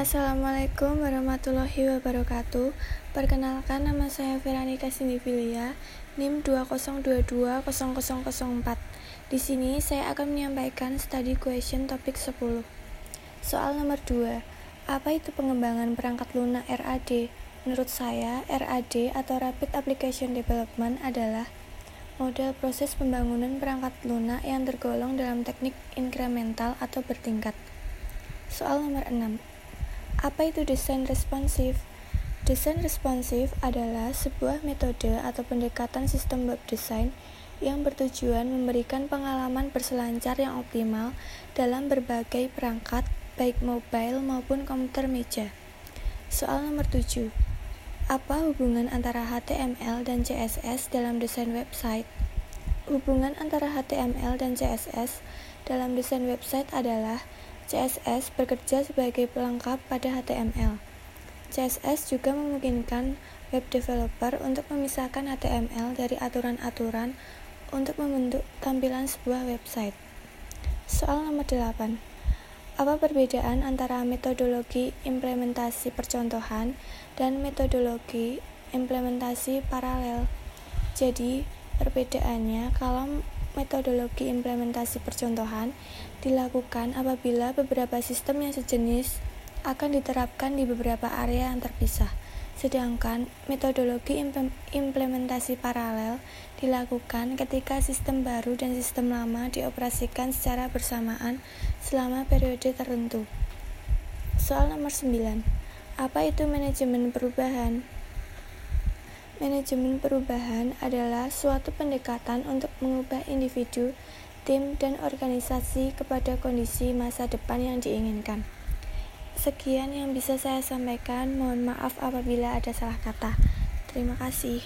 Assalamualaikum warahmatullahi wabarakatuh Perkenalkan nama saya Veranika Sindivilia NIM 20220004 Di sini saya akan menyampaikan study question topik 10 Soal nomor 2 Apa itu pengembangan perangkat lunak RAD? Menurut saya, RAD atau Rapid Application Development adalah model proses pembangunan perangkat lunak yang tergolong dalam teknik inkremental atau bertingkat. Soal nomor 6 apa itu desain responsif? Desain responsif adalah sebuah metode atau pendekatan sistem web design yang bertujuan memberikan pengalaman berselancar yang optimal dalam berbagai perangkat, baik mobile maupun komputer meja. Soal nomor 7. Apa hubungan antara HTML dan CSS dalam desain website? Hubungan antara HTML dan CSS dalam desain website adalah CSS bekerja sebagai pelengkap pada HTML. CSS juga memungkinkan web developer untuk memisahkan HTML dari aturan-aturan untuk membentuk tampilan sebuah website. Soal nomor 8. Apa perbedaan antara metodologi implementasi percontohan dan metodologi implementasi paralel? Jadi, perbedaannya kalau metodologi implementasi percontohan dilakukan apabila beberapa sistem yang sejenis akan diterapkan di beberapa area yang terpisah. Sedangkan metodologi implementasi paralel dilakukan ketika sistem baru dan sistem lama dioperasikan secara bersamaan selama periode tertentu. Soal nomor 9. Apa itu manajemen perubahan? Manajemen perubahan adalah suatu pendekatan untuk mengubah individu, tim, dan organisasi kepada kondisi masa depan yang diinginkan. Sekian yang bisa saya sampaikan. Mohon maaf apabila ada salah kata. Terima kasih.